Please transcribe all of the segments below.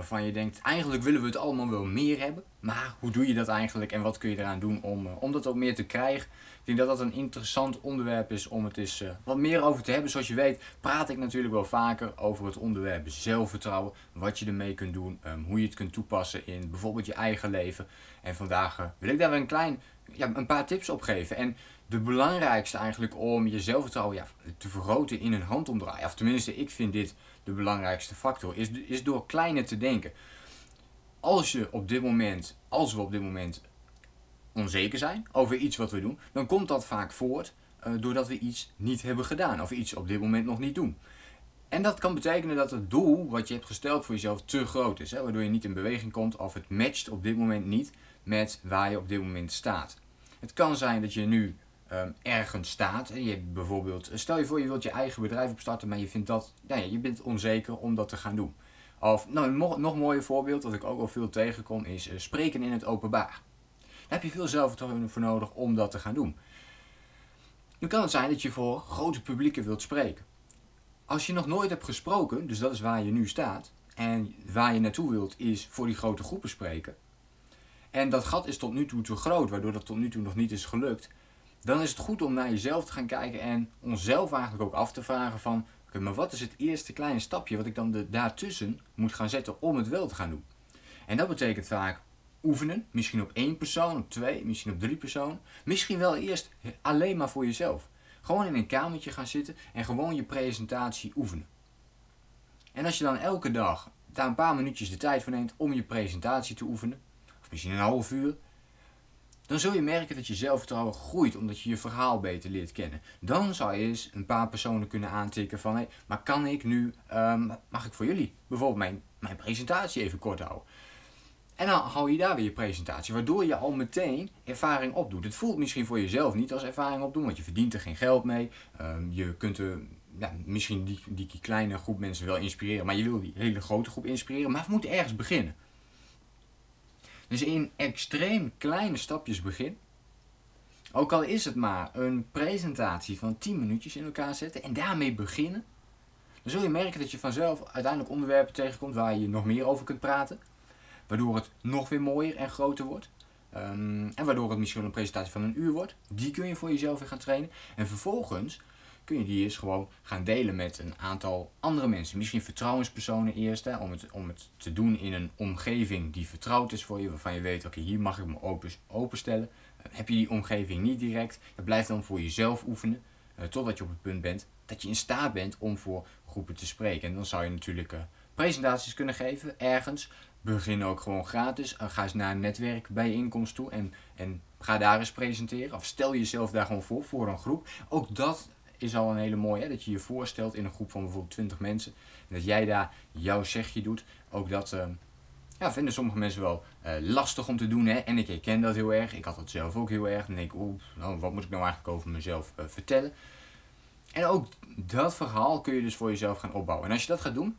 Waarvan je denkt, eigenlijk willen we het allemaal wel meer hebben. Maar hoe doe je dat eigenlijk en wat kun je eraan doen om, uh, om dat ook meer te krijgen? Ik denk dat dat een interessant onderwerp is om het eens uh, wat meer over te hebben. Zoals je weet praat ik natuurlijk wel vaker over het onderwerp zelfvertrouwen. Wat je ermee kunt doen, um, hoe je het kunt toepassen in bijvoorbeeld je eigen leven. En vandaag uh, wil ik daar weer een, klein, ja, een paar tips op geven. En de belangrijkste eigenlijk om je zelfvertrouwen ja, te vergroten in een handomdraai. Of tenminste, ik vind dit de belangrijkste factor. Is, is door kleiner te denken. Als je op dit moment, als we op dit moment onzeker zijn over iets wat we doen, dan komt dat vaak voort uh, doordat we iets niet hebben gedaan of iets op dit moment nog niet doen. En dat kan betekenen dat het doel wat je hebt gesteld voor jezelf te groot is, hè, waardoor je niet in beweging komt of het matcht op dit moment niet met waar je op dit moment staat. Het kan zijn dat je nu um, ergens staat. En je bijvoorbeeld, stel je voor je wilt je eigen bedrijf opstarten, maar je vindt dat, ja, je bent onzeker om dat te gaan doen. Of nou, een nog, nog mooier voorbeeld, dat ik ook al veel tegenkom, is uh, spreken in het openbaar. Daar heb je veel zelfvertrouwen voor nodig om dat te gaan doen. Nu kan het zijn dat je voor grote publieken wilt spreken. Als je nog nooit hebt gesproken, dus dat is waar je nu staat, en waar je naartoe wilt is voor die grote groepen spreken. En dat gat is tot nu toe te groot, waardoor dat tot nu toe nog niet is gelukt dan is het goed om naar jezelf te gaan kijken en onszelf eigenlijk ook af te vragen van, oké, maar wat is het eerste kleine stapje wat ik dan de, daartussen moet gaan zetten om het wel te gaan doen? En dat betekent vaak oefenen, misschien op één persoon, op twee, misschien op drie personen. Misschien wel eerst alleen maar voor jezelf. Gewoon in een kamertje gaan zitten en gewoon je presentatie oefenen. En als je dan elke dag daar een paar minuutjes de tijd voor neemt om je presentatie te oefenen, of misschien een half uur, dan zul je merken dat je zelfvertrouwen groeit omdat je je verhaal beter leert kennen. Dan zou je eens een paar personen kunnen aantikken van, hé, maar kan ik nu, um, mag ik voor jullie bijvoorbeeld mijn, mijn presentatie even kort houden? En dan hou je daar weer je presentatie, waardoor je al meteen ervaring opdoet. Het voelt misschien voor jezelf niet als ervaring opdoen, want je verdient er geen geld mee. Um, je kunt er ja, misschien die, die kleine groep mensen wel inspireren, maar je wil die hele grote groep inspireren. Maar we moeten ergens beginnen. Dus in extreem kleine stapjes begin. Ook al is het maar een presentatie van 10 minuutjes in elkaar zetten en daarmee beginnen. Dan zul je merken dat je vanzelf uiteindelijk onderwerpen tegenkomt waar je nog meer over kunt praten. Waardoor het nog weer mooier en groter wordt. Um, en waardoor het misschien een presentatie van een uur wordt. Die kun je voor jezelf weer gaan trainen. En vervolgens kun je die eens gewoon gaan delen met een aantal andere mensen. Misschien vertrouwenspersonen eerst, om, het, om het te doen in een omgeving die vertrouwd is voor je, waarvan je weet, oké, hier mag ik me open, openstellen. Uh, heb je die omgeving niet direct, dan blijf dan voor jezelf oefenen, uh, totdat je op het punt bent dat je in staat bent om voor groepen te spreken. En dan zou je natuurlijk uh, presentaties kunnen geven, ergens. Begin ook gewoon gratis. ga eens naar een netwerkbijeenkomst toe en, en ga daar eens presenteren. Of stel jezelf daar gewoon voor, voor een groep. Ook dat is al een hele mooie. Hè? Dat je je voorstelt in een groep van bijvoorbeeld 20 mensen. En dat jij daar jouw zegje doet. Ook dat uh, ja, vinden sommige mensen wel uh, lastig om te doen. Hè? En ik herken dat heel erg. Ik had dat zelf ook heel erg. Dan denk ik, oeh, nou, wat moet ik nou eigenlijk over mezelf vertellen? En ook dat verhaal kun je dus voor jezelf gaan opbouwen. En als je dat gaat doen,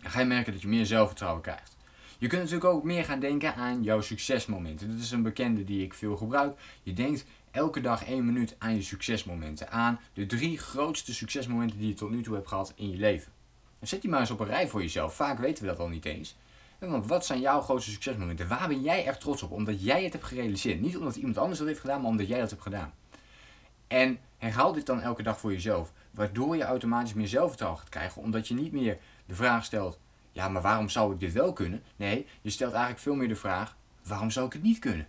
dan ga je merken dat je meer zelfvertrouwen krijgt. Je kunt natuurlijk ook meer gaan denken aan jouw succesmomenten. Dat is een bekende die ik veel gebruik. Je denkt elke dag één minuut aan je succesmomenten. Aan de drie grootste succesmomenten die je tot nu toe hebt gehad in je leven. En zet die maar eens op een rij voor jezelf. Vaak weten we dat al niet eens. Want wat zijn jouw grootste succesmomenten? Waar ben jij echt trots op? Omdat jij het hebt gerealiseerd. Niet omdat iemand anders dat heeft gedaan, maar omdat jij dat hebt gedaan. En herhaal dit dan elke dag voor jezelf. Waardoor je automatisch meer zelfvertrouwen gaat krijgen. Omdat je niet meer de vraag stelt: ja, maar waarom zou ik dit wel kunnen? Nee, je stelt eigenlijk veel meer de vraag: waarom zou ik het niet kunnen?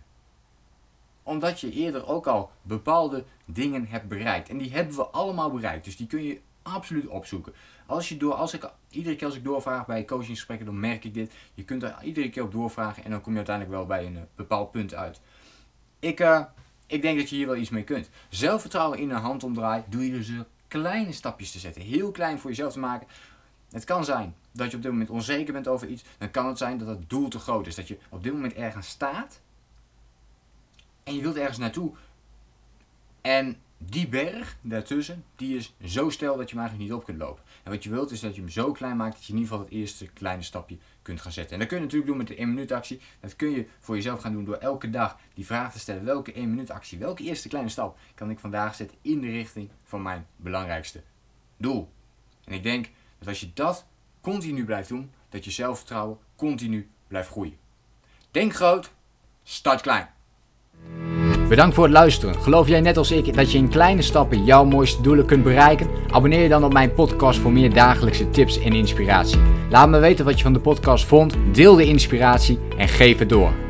Omdat je eerder ook al bepaalde dingen hebt bereikt. En die hebben we allemaal bereikt. Dus die kun je absoluut opzoeken. Als je door, als ik, iedere keer als ik doorvraag bij coachingsgesprekken, dan merk ik dit. Je kunt er iedere keer op doorvragen en dan kom je uiteindelijk wel bij een uh, bepaald punt uit. Ik, uh, ik denk dat je hier wel iets mee kunt. Zelfvertrouwen in een handomdraai doe je dus kleine stapjes te zetten. Heel klein voor jezelf te maken. Het kan zijn dat je op dit moment onzeker bent over iets. Dan kan het zijn dat het doel te groot is. Dat je op dit moment ergens staat en je wilt ergens naartoe. En die berg daartussen, die is zo steil dat je hem eigenlijk niet op kunt lopen. En wat je wilt is dat je hem zo klein maakt dat je in ieder geval het eerste kleine stapje kunt gaan zetten. En dat kun je natuurlijk doen met de 1 minuut actie. Dat kun je voor jezelf gaan doen door elke dag die vraag te stellen. Welke 1 minuut actie, welke eerste kleine stap kan ik vandaag zetten in de richting van mijn belangrijkste doel. En ik denk dat als je dat continu blijft doen, dat je zelfvertrouwen continu blijft groeien. Denk groot, start klein. Bedankt voor het luisteren. Geloof jij net als ik dat je in kleine stappen jouw mooiste doelen kunt bereiken? Abonneer je dan op mijn podcast voor meer dagelijkse tips en inspiratie. Laat me weten wat je van de podcast vond, deel de inspiratie en geef het door.